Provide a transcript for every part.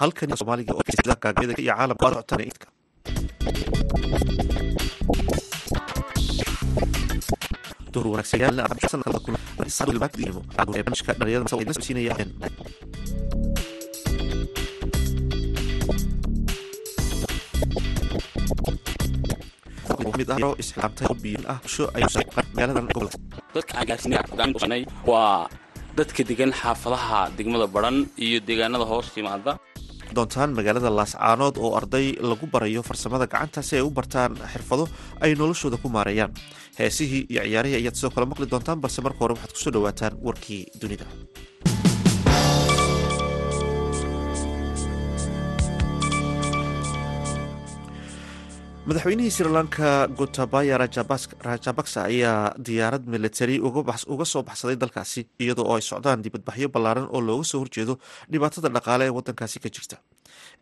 halkan soomaaliga oo iyo caalamka socotan duhur wanaagsan waa dadka degan xaafadaha degmada baran iyo deegaanada hoos yimaada doontaan magaalada laascaanood oo arday lagu barayo farsamada gacanta si ay u bartaan xirfado ay noloshooda ku maareeyaan heesihii iyo ciyaarihii ayaad sidoo kale maqli doontaan balse marka hore waxaad ku soo dhawaataan warkii dunida madaxweynihii sri lanka gotabaya rajabaksa ayaa diyaarad militari uga soo baxsaday dalkaasi iyadoo oo ay socdaan dibadbaxyo ballaaran oo looga soo horjeedo dhibaatada dhaqaale ee wadankaasi ka jirta.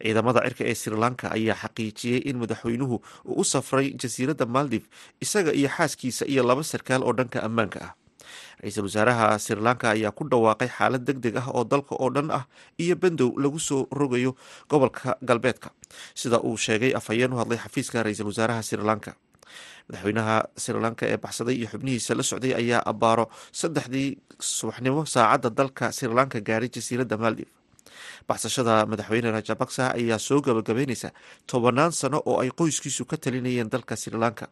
Ciidamada cirka ee sri lanka ayaa xaqiijiyey in madaxweynuhu uu u safray jasiiradda maldiv isaga iyo xaaskiisa iyo laba sarkaal oo dhanka ammaanka ah ra'iisul wasaaraha sri lanka ayaa ku dhawaaqay xaalad deg deg ah oo dalka oo dhan ah iyo bandow lagu soo rogayo gobolka galbeedka. Sida uu sheegay afhayeen u hadlay xafiiska ra'iisul wasaaraha sri lanka. Madaxweynaha sri lanka ee baxsaday iyo xubnihiisa la socday ayaa abbaaro saddexdii subaxnimo saacadda dalka sri lanka gaaray jasiiradda maldiv baxsashada madaxweyne rajabaksa ayaa soo gabagabeyneysa tobanaan sano oo ay qoyskiisu ka talinayeen dalka sri lanka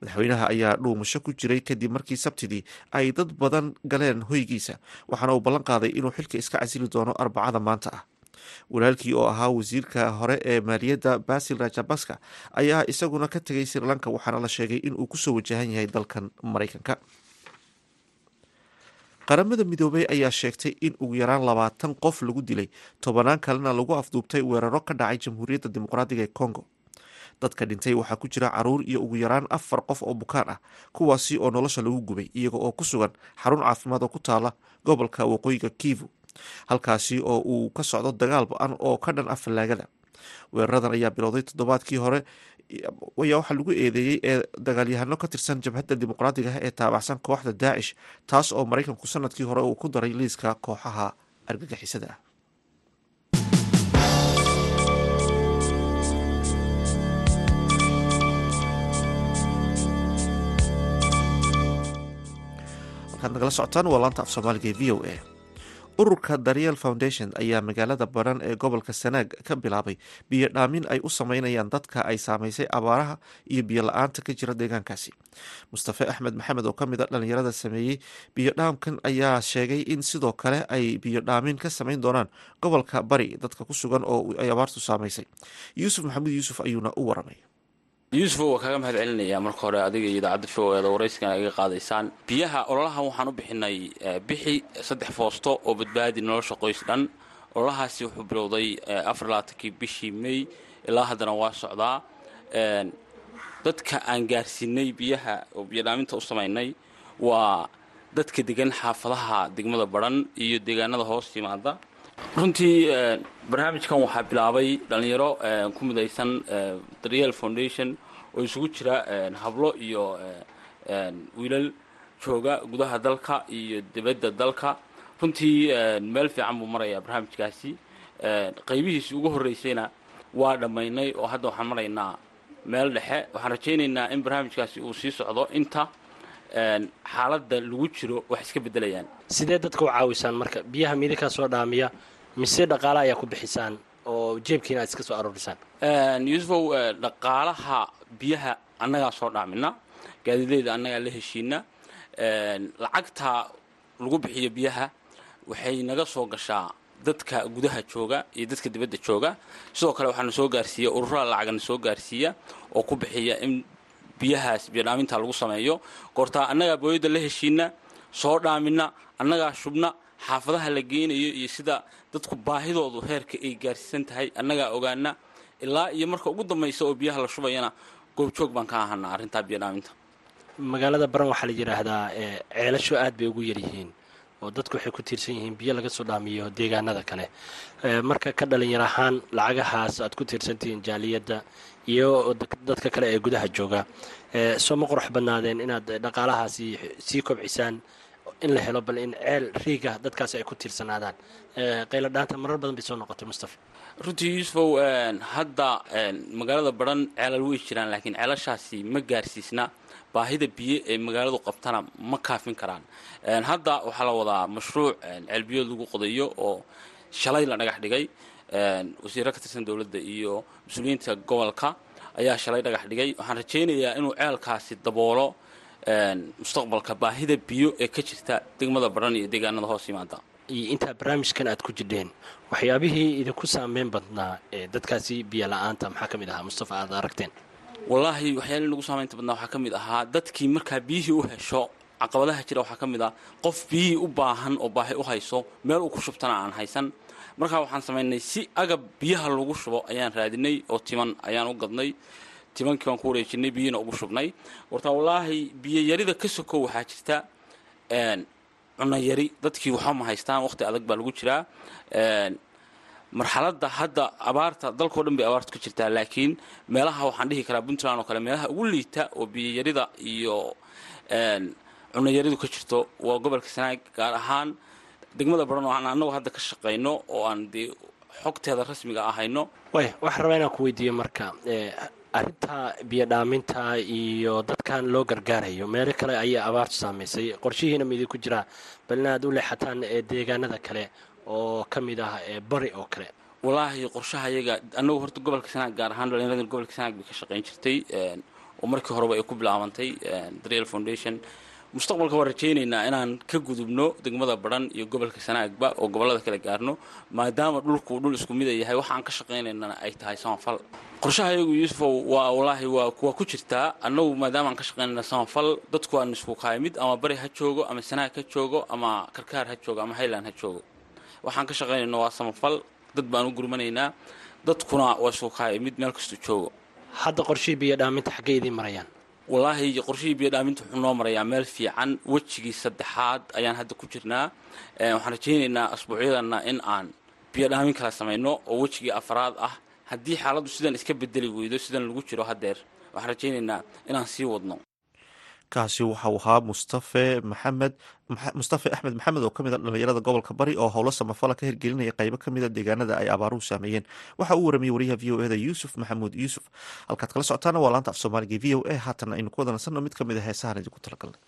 madaxweynaha ayaa dhuumasho ku jiray kadib markii sabtidii ay dad badan galeen hoygiisa waxaana uu ballan qaaday inuu xilka iska casili doono arbacada maanta ah. Walaalkii oo ahaa wasiirka hore ee maaliyadda basil rajabakska ayaa isaguna ka tegay sri lanka waxaana la sheegay inuu ku soo wajahan yahay dalkan maraykanka qaramada midoobey ayaa sheegtay in ugu yaraan labaatan qof lagu dilay tobanaan kalena lagu afduubtay weeraro ka dhacay jamhuuriyadda dimuqraadiga ee congo dadka dhintay waxaa ku jira carruur iyo ugu yaraan afar qof oo bukaan ah kuwaasi oo nolosha lagu gubay iyaga oo ku sugan xarun caafimaad oo ku taala gobolka waqooyiga kivu halkaasi oo uu ka socdo dagaal ba'an oo ka dhan ah fallaagada. Weeraradan ayaa bilowday toddobaadkii hore ayaa waxaa lagu eedeeyey ee dagaalyahano ka tirsan jabhadda dimuqraadiga ah ee taabacsan kooxda daacish taas oo maraykanku sannadkii hore uu ku daray liiska kooxaha argagixisada. ah markaad nagala socotaan waa laanta af soomaaliga ee v o a. Ururka daryeel foundation ayaa magaalada baran ee gobolka sanaag ka bilaabay biyo dhaamin ay u sameynayaan dadka ay saameysay abaaraha iyo biyo la'aanta ka jira deegaankaasi. Mustafe axmed maxamed oo ka mid a dhalinyarada sameeyey biyo dhaamkan ayaa sheegay in sidoo kale ay biyo dhaamin ka sameyn doonaan gobolka bari dadka ku sugan oo ay abaartu saameysay yuusuf maxamuud yuusuf ayuuna u waramay yuusuf waa kaaga mahad celinayaa marka hore adiga iyo idaacadda o eeda warayskana iga qaadaysaan. Biyaha ololahan waxaan u bixinay bixi saddex foosto oo badbaadi nolosha qoys dhan. Ololahaasi wuxuu bilowday afar labaatankii bishii may ilaa haddana waa socdaa. Dadka aan gaarsiinay biyaha oo biyodhaaminta u samaynay waa dadka degan xaafadaha degmada baran iyo deegaanada hoos yimaada runtii barnaamijkan waxaa bilaabay dhallinyaro ku midaysan daryeel foundation oo isugu jira hablo iyo wiilal jooga gudaha dalka iyo dibadda dalka. Runtii meel fiican buu marayaa barnaamijkaasi. Qaybihiisi ugu horreysayna waa dhammaynay oo hadda waxaan maraynaa meel dhexe. Waxaan rajaynaynaa in barnaamijkaasi uu sii socdo. Inta xaaladda lagu jiro wax iska beddelayaan. Sidee dadka u caawisaan marka? Biyaha miidinkaa soo dhaamiya mise dhaqaala ayaa ku bixisaan oo jeebkiina aad iska soo aroorisaan yuusufow dhaqaalaha biyaha annagaa soo dhaamina gaadiidleyda annagaa la heshiina lacagta lagu bixiyo biyaha waxay naga soo gashaa dadka gudaha jooga iyo dadka dibadda jooga. Sidoo kale waxaana soo gaarsiiya ururada lacagna soo gaarsiiya oo ku bixiya in biyahaas biyodhaaminta lagu sameeyo. Goortaa annagaa booyadda la heshiina soo dhaamina annagaa shubna xaafadaha la geynayo iyo sida dadku baahidoodu heerka ay gaarsiisan tahay annagaa ogaana ilaa iyo marka ugu dambaysa oo biyaha la shubayana goobjoog baan ka ahanaa arrintaa biyodhaaminta magaalada baran waxaa la yidhaahdaa ceelasho aad bay ugu yaryihiin oo dadku waxay ku tiirsan yihiin biyo laga soo dhaamiyo deegaanada kale. Marka ka dhalinyar ahaan lacagahaas aad ku tiirsantihiin jaaliyadda iyo dadka kale ee gudaha jooga. Soo ma qurux badnaadeen inaad dhaqaalahaasi sii kobcisaan in la helo bal in ceel riiga dadkaasi ay ku tiirsanaadaan. Qaylo dhaanta marar badan bay soo noqotay mustafa. Runtii yuusufow hadda magaalada baran ceelal way jiraan laakiin ceelashaasi ma gaarsiisna. Baahida biyo ee magaaladu qabtana ma kaafin karaan. Hadda waxaa la wadaa mashruuc ceelbiyood lagu qodayo oo shalay la dhagax dhigay wasiiro ka tirsan dowladda iyo mas'uuliyiinta gobolka ayaa shalay dhagax dhigay. Waxaan rajaynayaa inuu ceelkaasi daboolo mustaqbalka baahida biyo ee ka jirta degmada baran iyo deegaanada hoos yimaada iyo intaa barnaamijkan aad ku jirdheen waxyaabihii idinku saameyn badnaa ee dadkaasi biyo la'aanta maxaa ka mid ahaa? Mustafa aad aragteen. Wallaahi waxyaalihi nagu saamaynta badnaa waxaa ka mid ahaa dadkii markaa biyihii u hesho caqabadaha jira waxaa ka mid ah qof biyihii u baahan oo baahi u hayso meel uu ku shubtana aan haysan markaa waxaan samaynay si agab biyaha lagu shubo ayaan raadinay oo timan ayaan u gadnay. Timankii baan ku wareejinay biyihina ugu shubnay wartaa wallaahi biyo yarida ka sokow waxaa jirta cunno yari. Dadkii waxba ma haystaan waqti adag baa lagu jiraa. Marxaladda hadda abaarta dalkao dhan bay abaartu ka jirtaa laakiin meelaha waxaan dhihi karaa puntland oo kale meelaha ugu liita oo biyoyarida iyo cunno yaridu ka jirto waa gobolka sanaag gaar ahaan degmada baran oo aan annagu hadda ka shaqayno oo aan dee xogteeda rasmiga ahayno way waxaan rabaa inaan ku weydiiyo marka arrinta biyo dhaaminta iyo dadkan loo gargaarayo meelo kale ayaa abaartu saamaysay. Qorshihiina ma idinku jiraa bal inaad u leexataan deegaanada kale oo ka mid ah bari oo kale. Wallaahi qorshaha iyaga annagu horta gobolka sanaag gaar ahaan dhalinyarada gobolka sanaag bay ka shaqayn jirtay oo markii horeba ay ku bilaabantay daryeel foundation mustaqbalka waan rajaynaynaa inaan ka gudubno degmada baran iyo gobolka sanaagba oo gobollada kale gaarno maadaama dhulku dhul isku mida yahay waxa aan ka shaqaynaynana ay tahay samafal. Qorshaha iyagu waa wallaahi waa waa ku jirtaa. Annagu maadaama aan ka shaqaynayna samafal dadku aan isku kaayimid ama bari ha joogo ama sanaag ha joogo ama karkaar ha joogo ama highland ha joogo. Waxaan ka shaqaynayna waa samafal. Dad baan u gurmanaynaa. Dadkuna waa isku kaayimid meel kastuu joogo. Hadda qorshihii biyo dhaaminta xaggee idiin marayaan wallaahi qorshihii biyo dhaaminta wuxuu noo marayaa meel fiican. Wejigii saddexaad ayaan hadda ku jirnaa. Waxaan rajaynaynaa asbuucyadana in aan biyo dhaamin kala samayno oo wejigii afraad ah. Haddii xaaladdu sidan iska bedeli weydo sidan lagu jiro haddeer waxaan rajaynaynaa inaan sii wadno kaasi waxau ahaa mustafe maxamed mustafe axmed maxamed oo ka mid a dhalinyarada gobolka bari oo howlo samafala ka hirgelinaya qaybo kamida deegaanada ay abaaruhu saameeyeen. Waxa uu waramayey wariyaha v o eda yuusuf maxamuud. Yuusuf halkaad kala socotaana waa laanta af soomaaliga v o a haatan aynu ku wadanasanno mid ka mid a heesahan idinku talagalnay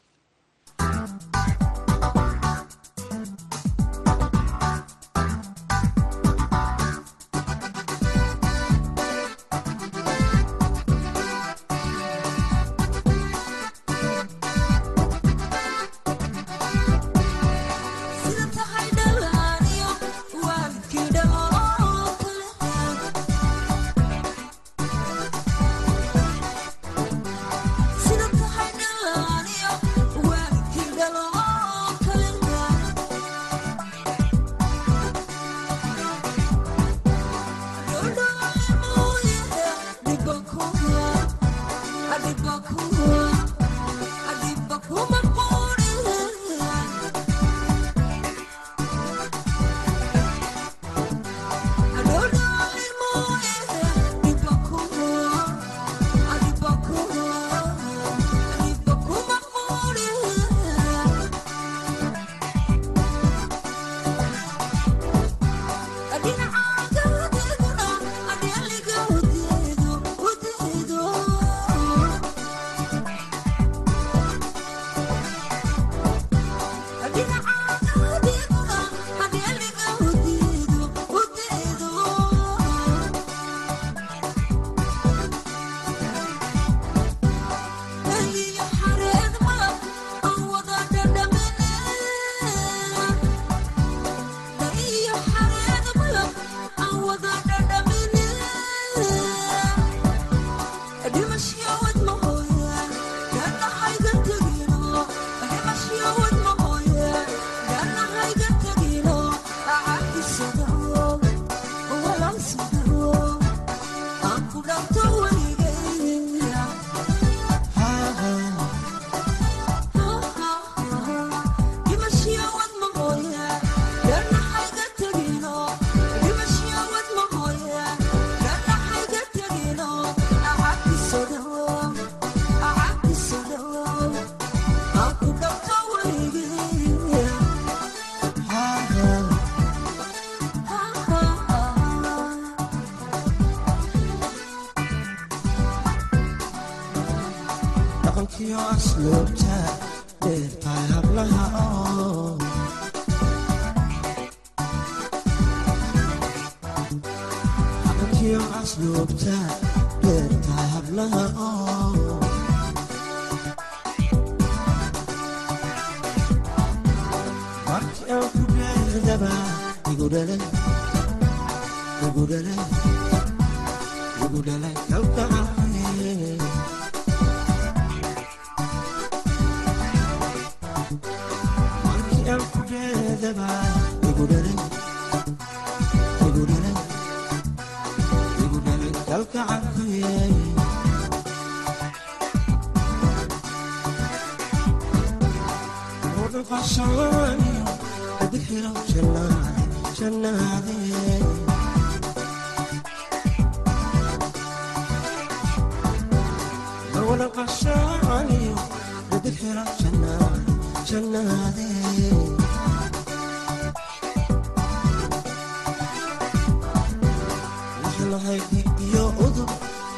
iyo udub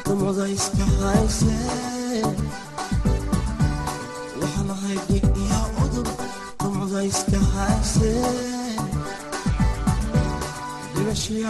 dumcdayska hayse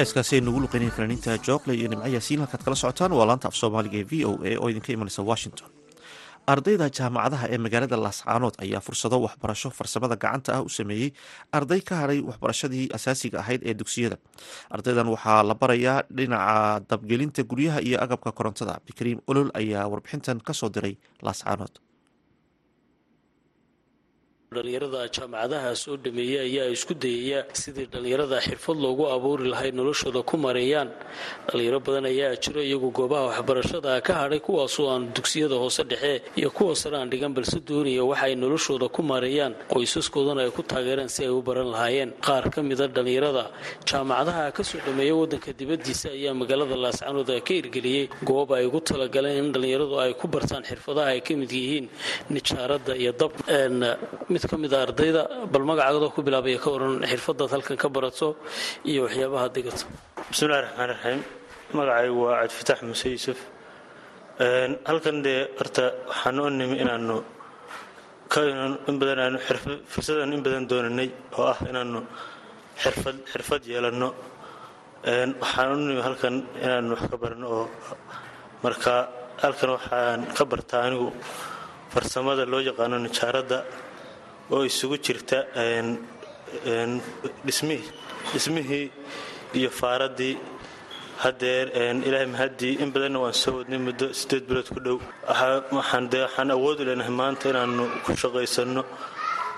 heeskaasi ay nugu luqeynaya fanaaniinta joogle iyo nimco yaasiin halkaad kala socotaan. Waa laanta af soomaaliga ee v o a oo idinka imanaysa washington. Ardayda jaamacadaha ee magaalada laascaanood ayaa fursado waxbarasho farsamada gacanta ah u sameeyey arday ka hadhay waxbarashadii asaasiga ahayd ee dugsiyada. Ardaydan waxaa la barayaa dhinaca dabgelinta guryaha iyo agabka korontada. Cabdikariim olol ayaa warbixintan ka soo diray laascaanood dhalinyarada jaamacadaha soo dhameeyey ayaa isku dayaya sidii dhalinyarada xirfad loogu abuuri lahay noloshooda ku mareeyaan. Dhalinyaro badan ayaa jiro iyagu goobaha waxbarashada ka hadhay kuwaasoo aan dugsiyada hoose dhexe iyo kuwa sare aan dhigan balse doonaya waxa ay noloshooda ku mareeyaan qoysaskoodana ay ku taageeraan si ay u baran lahaayeen. Qaar ka mida dhalinyarada jaamacadaha ka soo dhameeya wadanka dibadiisa ayaa magaalada laascaanood ka hirgeliyey goob ay ugu talagaleen in dhalinyaradu ay ku bartaan xirfadaha ay ka mid yihiin nijaarada iyo dab mid ka mid a ardayda bal magacaagadoo ku bilaabaya ka waran xirfadaad halkan ka barato iyo waxyaabaha digato bismillahi raxmaan raxiim magacaygu waa cabdifatax muuse yuusuf. Halkan dee horta waxaan u nimi inaanu in badan aanu fursadaan in badan doonanay oo ah inaanu xirfad xirfad yeelanno. Waxaan u nimi halkan inaanu wax ka barano oo marka halkan waxaan ka bartaa anigu farsamada loo yaqaano nijaaradda oo isugu jirta dhismihii iyo faaraddii hadeer ilaahay mahaddii in badanna waan soo wadnay muddo sideed bilood ku dhow. Waxaan awood u leenahay maanta inaanu ku shaqaysanno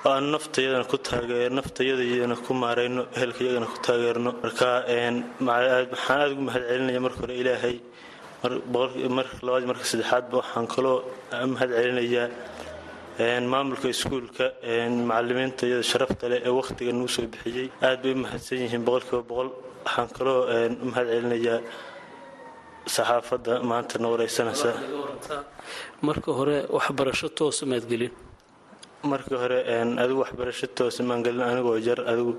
oo aan naftayadana ku taageer naftayadayana ku maarayno ehelkayagana ku taageerno. Marka waxaan aada ugu mahad celinaya marka hore ilaahay mar labaad marka saddexaadba waxaan kaloo mahad celinayaa maamulka iskuulka macalimiinta iyada sharafta leh ee wakhtiga nagu soo bixiyey aad bay u mahadsan yihiin boqolkiiba boqol. Waxaan kaloo u mahad celinayaa saxaafadda maanta na wareysanaysa. Marka hore waxbarasho toosa maad gelin markii hore adigu waxbarasho toosa maan gelin anigoo yar adigu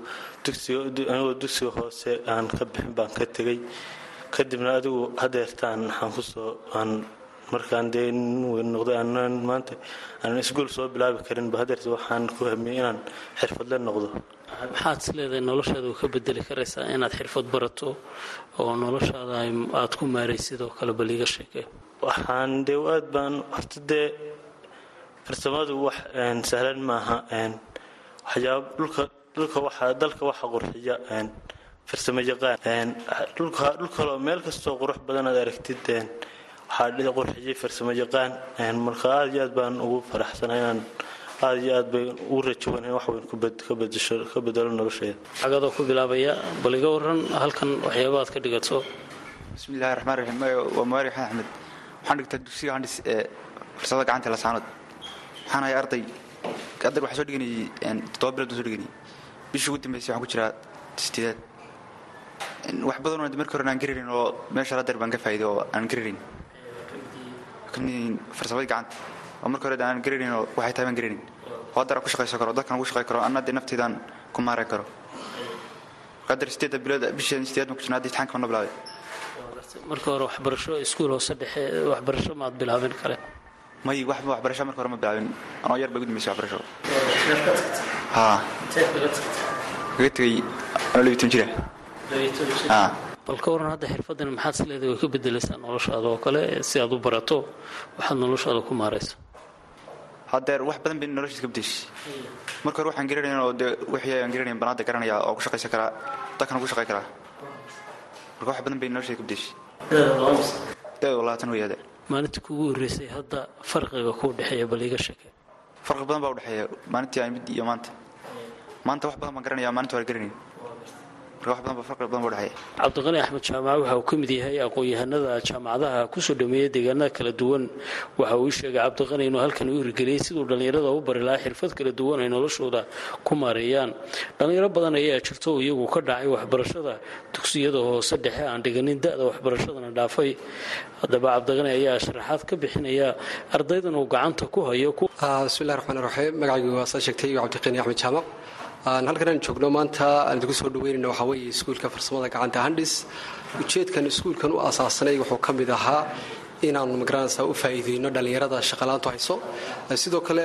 anigoo dugsiga hoose aan ka bixin baan ka tegey. Kadibna adigu hadeertaan waxaan ku soo aan markaan dee noqday aanan maanta aanan isgool soo bilaabi karinba hadeerta waxaan ku hamiyey inaan xirfadle noqdo. Maxaad is leedahay noloshaada u ka bedeli karaysaa inaad xirfad barato oo noloshaada aad ku maaraysid oo kale bal iiga sheekee waxaan dee aad baan horta dee farsamadu wax sahlan maaha waxyaaba dhulka dhulka waxaa dalka waxa qurxiya farsamo yaqaan dhulka dhulkaloo meel kastoo qurux badan aad aragtid waxaa qurxiyay farsamo yaqaan marka aad iyo aad baan ugu faraxsanahay inaan aad iyo aad bay ugu rajawan in wax weyn ka bedelo nolosheeda xagadoo ku bilaabaya bal iga waran halkan waxyaaba aad ka dhigato. Bismillahi raxmaan raxiim waa muwaari xan axmed. Waxaan dhigtaa dugsiga handhis ee farsamada gacanta lasaanood waxaan ahay arday arday waxaa soo dhiganayay toddoba bilood baan soo dhiganayay bishii ugu dambeysay waxaan ku jiraa sideedaad wax badanoo markii hore aan garanayn oo meesha ladeer baan ka faa'iiday oo aan garanayn ka mid farsamada gacanta. Oo markii hore aan garanayn oo waxay tahay baan garanayn oo haddana ku shaqaysan karo dadkan ugu shaqay karo anna dee nafteydaan ku maaray karo. Qadar sideedda bilood bishii sideed baan ku jirnaa hadda imtixaanka ma bilaabay marka hore waxbarasho iskuul hoose dhexe waxbarasho maad bilaabin kale? May waxba waxbarasho marka hore ma bilaabin. Anoo yar bay ugu dambeysay waxbarasho. Haa. Kaga tegay anoo labitan jira bal ka waran hadda xirfadan maxaad is leedahay way ka bedelaysaa noloshaada oo kale si aad u barato waxaad noloshaada ku maarayso haddeer wax badan bay noloshiis ka bedeshay marka hore waxaan garanayn oo dee wixii aan garanayn baan hadda garanaya oo ku shaqaysan karaa dadkan ugu shaqay karaa. Marka wax badan bay noloshiis ka bedeshay deed labaatan wey maalintii kugu horreysay hadda farqiga kuu dhexeeya bal iiga sheeke farqi badan baa u dhexeeya. Maalintii aan mid iyo maanta. Maanta wax badan baan garanaya maalinta hore garanayn cabdiqani axmed jaamac waxa uu ka mid yahay aqoon-yahanada jaamacadaha ku soo dhameeya deegaanada kala duwan. Waxa uu sheegay cabdiqani inuu halkan u hirgeliyey siduu dhallinyarada u bari lahaa xirfad kala duwan ay noloshooda ku maareeyaan. Dhallinyaro badan ayaa jirto oo iyagu ka dhacay waxbarashada dugsiyada hoose dhexe aan dhiganin da-da waxbarashadana dhaafay. Haddaba cabdiqani ayaa sharaxaad ka bixinaya ardaydan uu gacanta ku hayo bismillahi raxmaan raxiim magacaygu waa saa sheegtay cabdiqani axmed jaamac halkan aan joogno maanta aan idinku soo dhaweynayna waxaa weeye iskuulka farsamada gacanta handhis ujeedkan iskuulkan u asaasanay wuxuu ka mid ahaa inaanu magaranaysa u faa'iideyno dhallinyarada shaqalaantu hayso. Sidoo kale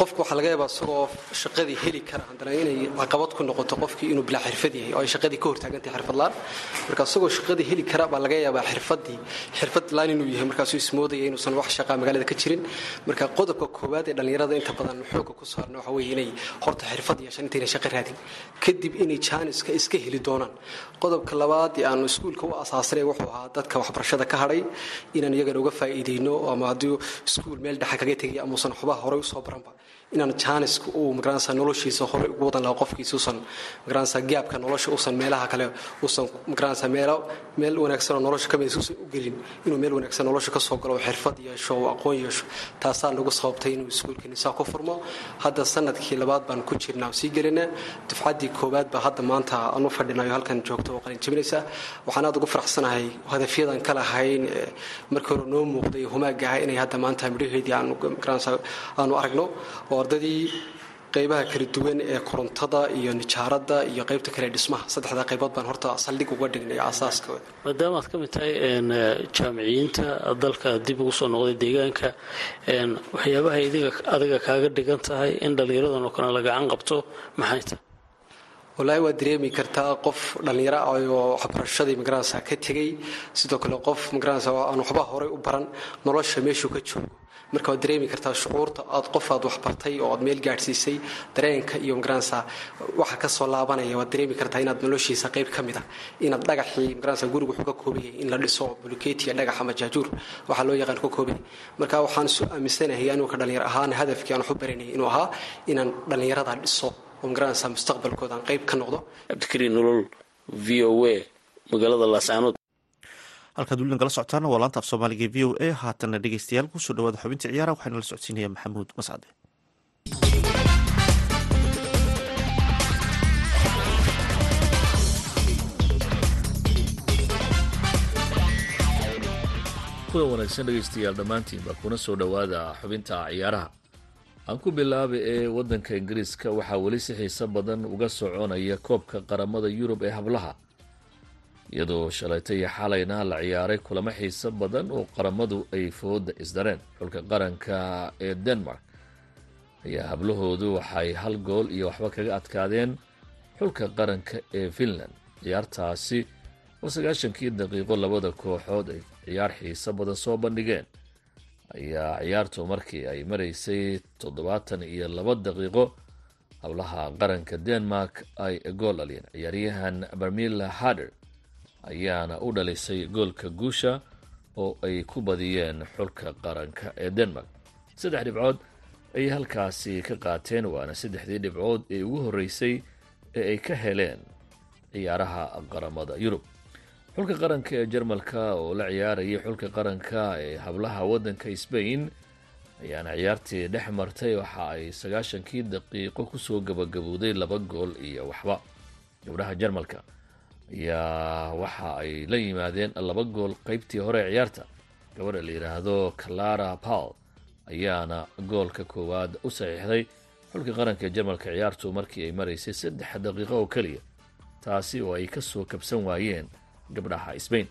qofku waxaa laga yaabaa isagoo shaqadii heli kara. Haddana inay caqabad ku noqoto qofkii inuu bilaa xirfad yahay oo ay shaqadii ka hortaagantahay xirfadlaan. Marka isagoo shaqadii heli kara baa laga yaabaa xirfadii xirfad inuu yahay markaasuu ismoodaya inuusan wax shaqaa magaalada ka jirin. Marka qodobka koowaad ee dhallinyarada inta badan xoogga ku saarna waxa weeye inay horta xirfad yeeshaan intayna shaqo raadin. Kadib inay jaaniska iska heli doonaan. Qodobka labaad ee aanu iskuulka u asaasanay wuxuu ahaa dadka waxbarashada ka hadhay inaan iyagana uga faa'iideyno ama haddii iskuul meel dhexa kaga tegay amuusan waxbaha horey u soo baranba inaan jaaniska uu magaranaysa noloshiisa horey ugu wadan lahaa qofkiisa usan magaranaysa gaabka nolosha usan meelaha kale usan magaranaysa meelo meel wanaagsan oo nolosha ka mid usan u gelin inuu meel wanaagsan nolosha ka soo galo oo xirfad yeesho oo aqoon yeesho. Taasaa nagu sababtay inuu iskuulkani saa ku furmo. Hadda sannadkii labaad baan ku jirnaa sii gelinaa. Dufcaddii koowaad baa hadda maanta aan u fadhinayo halkan joogto oo qalin waxaan aad ugu faraxsanahay hadafyadan ka lahayn markii hore noo muuqday humaagaha inay hadda maanta midhaheedii aanu magaranaysa aanu aragno. oo ardadii qaybaha kala duwan ee korontada iyo nijaaradda iyo qaybta kale dhismaha. Saddexdaa qaybood baan horta saldhig uga dhignay aasaaskooda maadaama aad ka mid tahay jaamiciyiinta dalka dib ugu soo noqday deegaanka waxyaabaha adiga kaaga dhigan tahay in dhallinyaradan oo kale la gacan qabto maxay tahay wallaahi waad dareemi kartaa qof dhallinyaro ah oo waxbarashadii magaranaysa ka tegey sidoo kale qof magaranaysa aan waxba horey u baran nolosha meeshuu ka joogo. Marka waad dareemi kartaa shucuurta aad qof aad waxbartay oo aad meel gaadhsiisay dareenka iyo magaranaysa waxa ka soo laabanaya waad dareemi kartaa inaad noloshiisa qayb ka mid ah inaad dhagaxii magaranaysa gurigu wuxuu ka kooban yahay in la dhiso buluketiya dhagax ama jaajuur waxaa loo yaqaan ka kooban marka waxaan su aaminsanahay anugu ka dhallinyar ahaan hadafkii aan wax u baranayay inuu ahaa inaan dhallinyarada dhiso oo magaranaysa mustaqbalkooda aan qayb ka noqdo. Cabdikariin nolol v o a magaalada laascaanood. Halkaad weli nagala socotaana waa laanta af soomaaliga v o a haatanna dhegeystayaal ku soo dhawaada xubinta ciyaaraha waxaana la socodsiinaya maxamuud mascade kuwa wanaagsan dhegaystayaal dhammaantiinba kuna soo dhowaada xubinta ciyaaraha aan ku bilaaba ee waddanka ingiriiska waxaa weli si xiiso badan uga soconaya koobka qaramada yurub ee hablaha iyadoo shalayta iyo xalayna la ciyaaray kulamo xiiso badan oo qaramadu ay fooda isdareen. Xulka qaranka ee denmark ayaa hablahoodu waxay hal gool iyo waxba kaga adkaadeen xulka qaranka ee finland. Ciyaartaasi oo sagaashankii daqiiqo labada kooxood ay ciyaar xiiso badan soo bandhigeen ayaa ciyaartu markii ay maraysay toddobaatan iyo laba daqiiqo hablaha qaranka denmark ay gool dhaliyeen. Ciyaaryahan barmila harder ayaana u dhalisay goolka guusha oo ay ku badiyeen xulka qaranka ee denmark. Saddex dhibcood ayay halkaasi ka qaateen waana saddexdii dhibcood ee ugu horreysay ee ay ka heleen ciyaaraha qaramada yurub xulka qaranka ee jarmalka oo la ciyaarayay xulka qaranka ee hablaha waddanka sbain ayaana ciyaartii dhex martay waxa ay sagaashankii daqiiqo ku soo gabagabowday laba gool iyo waxba. Gabdhaha jarmalka ayaa waxa ay la yimaadeen laba gool qeybtii hore ee ciyaarta. Gabadha la yidhaahdo clara paul ayaana goolka koowaad u saxiixday. Xulka qaranka ee jarmalka ciyaartu markii ay maraysay saddex daqiiqo oo keliya taasi oo ay ka soo kabsan waayeen gabdhaha sbain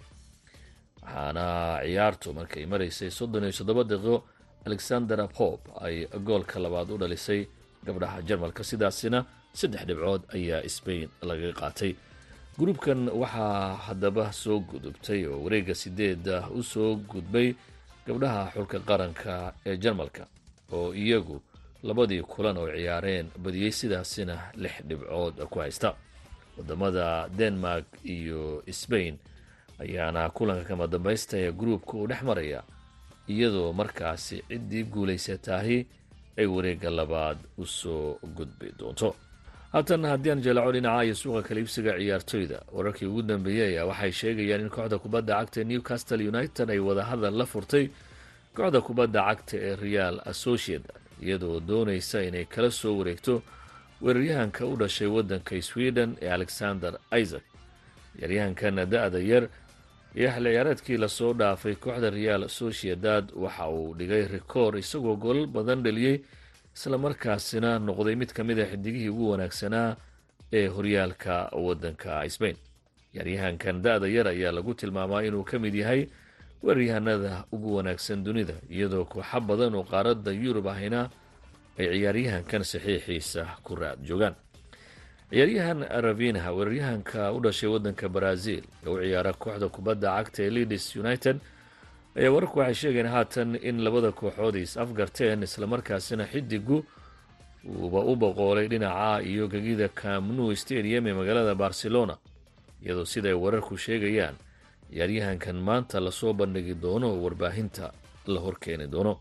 waxaana ciyaartu markay maraysay soddon iyo toddoba daqiiqo alexander pope ay goolka labaad u dhalisay gabdhaha jarmalka. Sidaasina saddex dhibcood ayaa sbain laga qaatay. Gruubkan waxaa haddaba soo gudubtay oo wareegga sideeda u soo gudbay gabdhaha xulka qaranka ee jarmalka oo iyagu labadii kulan oo ciyaareen badiyey sidaasina lix dhibcood ku haysta waddamada denmark iyo sbain ayaana kulanka kama dambaysta ee gruubka uu dhex maraya iyadoo markaasi ciddii guulaysataahi ay wareegga labaad u soo gudbi doonto. Haatan haddii aan jelaco dhinaca iyo suuqa kaliibsiga ciyaartoyda wararkii ugu dambeeyey waxay sheegayaan in kooxda kubadda cagta ee newcastle united ay wadahadal la furtay kooxda kubadda cagta ee real associate iyadoo doonaysa inay kala soo wareegto weeraryahanka u dhashay waddanka sweden ee alexander isaac. Ciyaaryahankana da-da yar iyo xilli ciyaareedkii la soo dhaafay kooxda real sociedad waxa uu dhigay rikoor isagoo goolal badan dhaliyey islamarkaasina noqday mid ka mid a xidigihii ugu wanaagsanaa ee horyaalka waddanka sbain ciyaaryahankan da-da yar ayaa lagu tilmaamaa inuu ka mid yahay weeraryahanada ugu wanaagsan dunida iyadoo kooxo badan oo qaaradda yurub ahina ay ciyaaryahankan saxiixiisa ku raad joogaan. Ciyaaryahan ravinha weeraryahanka u dhashay waddanka brazil ee u ciyaara kooxda kubadda cagta ee leadis united ayaa wararku waxay sheegeen haatan in labada kooxood is afgarteen islamarkaasina xidigu uuba u boqoolay dhinaca iyo gegida camnu stadium ee magaalada barcelona iyadoo siday wararku sheegayaan ciyaaryahankan maanta la soo bandhigi doono oo warbaahinta la horkeeni doono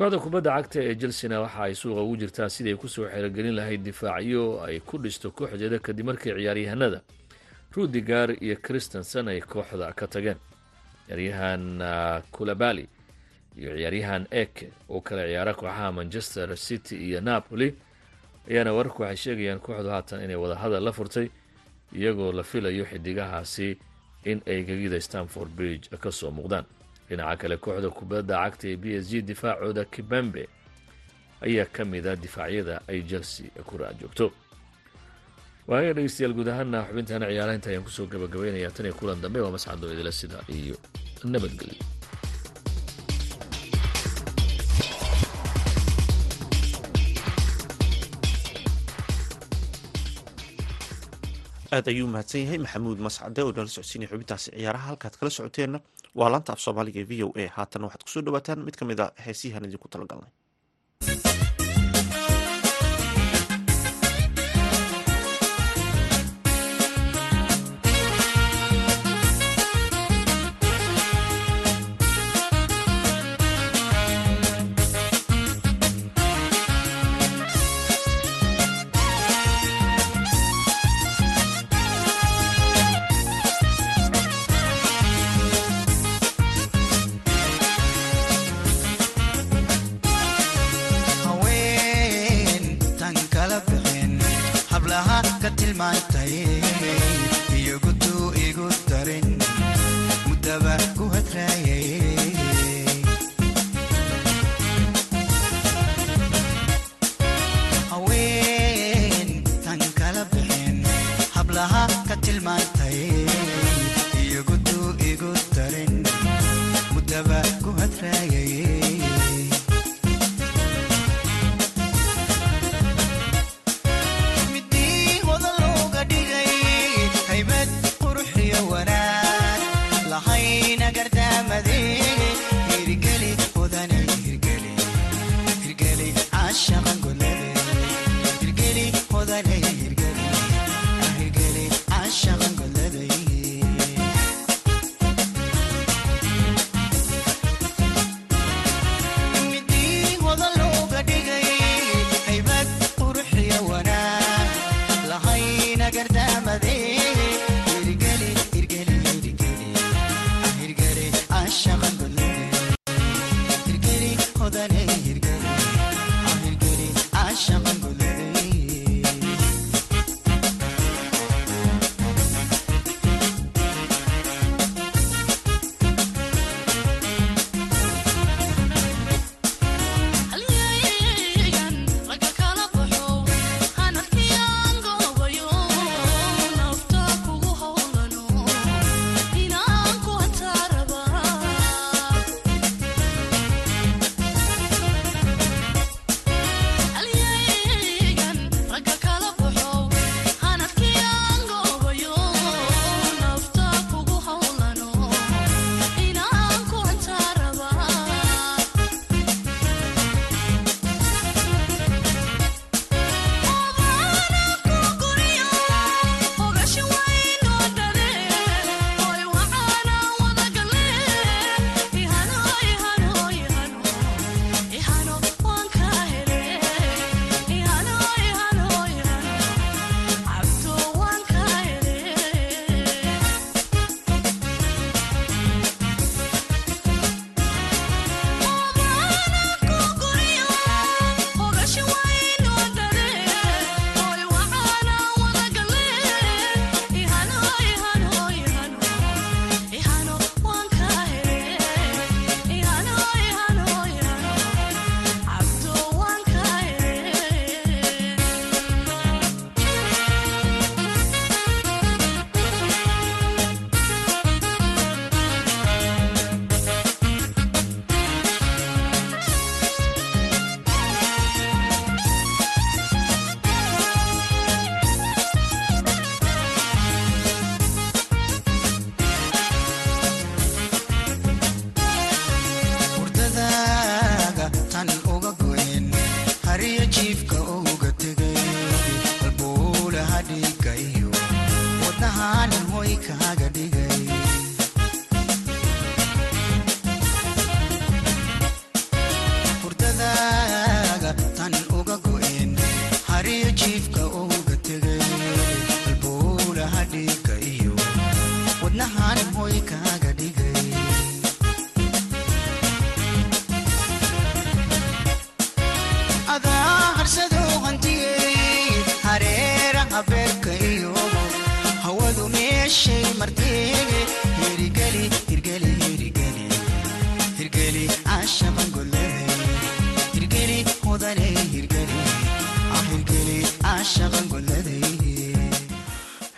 kooxda kubadda cagta ee chelsena waxa ay suuqa ugu jirtaa sidii ay ku soo xeerogelin lahayd difaacyo ay ku dhisto kooxdeeda kadib markii ciyaaryahanada. Rudigar iyo christensen ay kooxda ka tageen. Ciyaaryahan kulabali iyo ciyaaryahan eke oo kala ciyaara kooxaha manchester city iyo napoli ayaana wararku waxay sheegayaan kooxdu haatan inay wadahadal la furtay iyagoo la filayo xidigahaasi in ay gegida stanford bridge ka soo muuqdaan dhinaca kale kooxda kubadda cagta ee b s g difaacooda kibambe ayaa ka mida difaacyada ay chelsea ku raadjoogto waaga dhegeystayaal guud ahaana xubintaana ciyaaraha ayaan ku soo gabagabaynayaa tan iyo kulan dambe waa masxadoo idila sida iyo nabadgelyo aad ayuu mahadsan yahay. Maxamuud mascade oo nala socodsiinaya xubintaasi ciyaaraha. Halkaad kala socoteenna waa laanta af soomaaliga ee v o a. Haatan waxaad ku soo dhawaataan. Mid ka mid a heesiyahan idinku talagalnay ka tilmaantay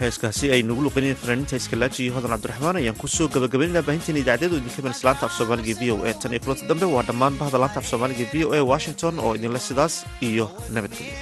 heeskaasi ay nagu luqineen fanaaniinta iskalaji iyo hodan cabdiraxmaan ayaan ku soo gabagabaynana baahinteena idaacadeedu idin ka laanta af soomaaliga v o e tan iyo kulanta dambe. Waa dhammaan bahda laanta af soomaaliga v o e washington oo idinle sidaas iyo nabadgelyo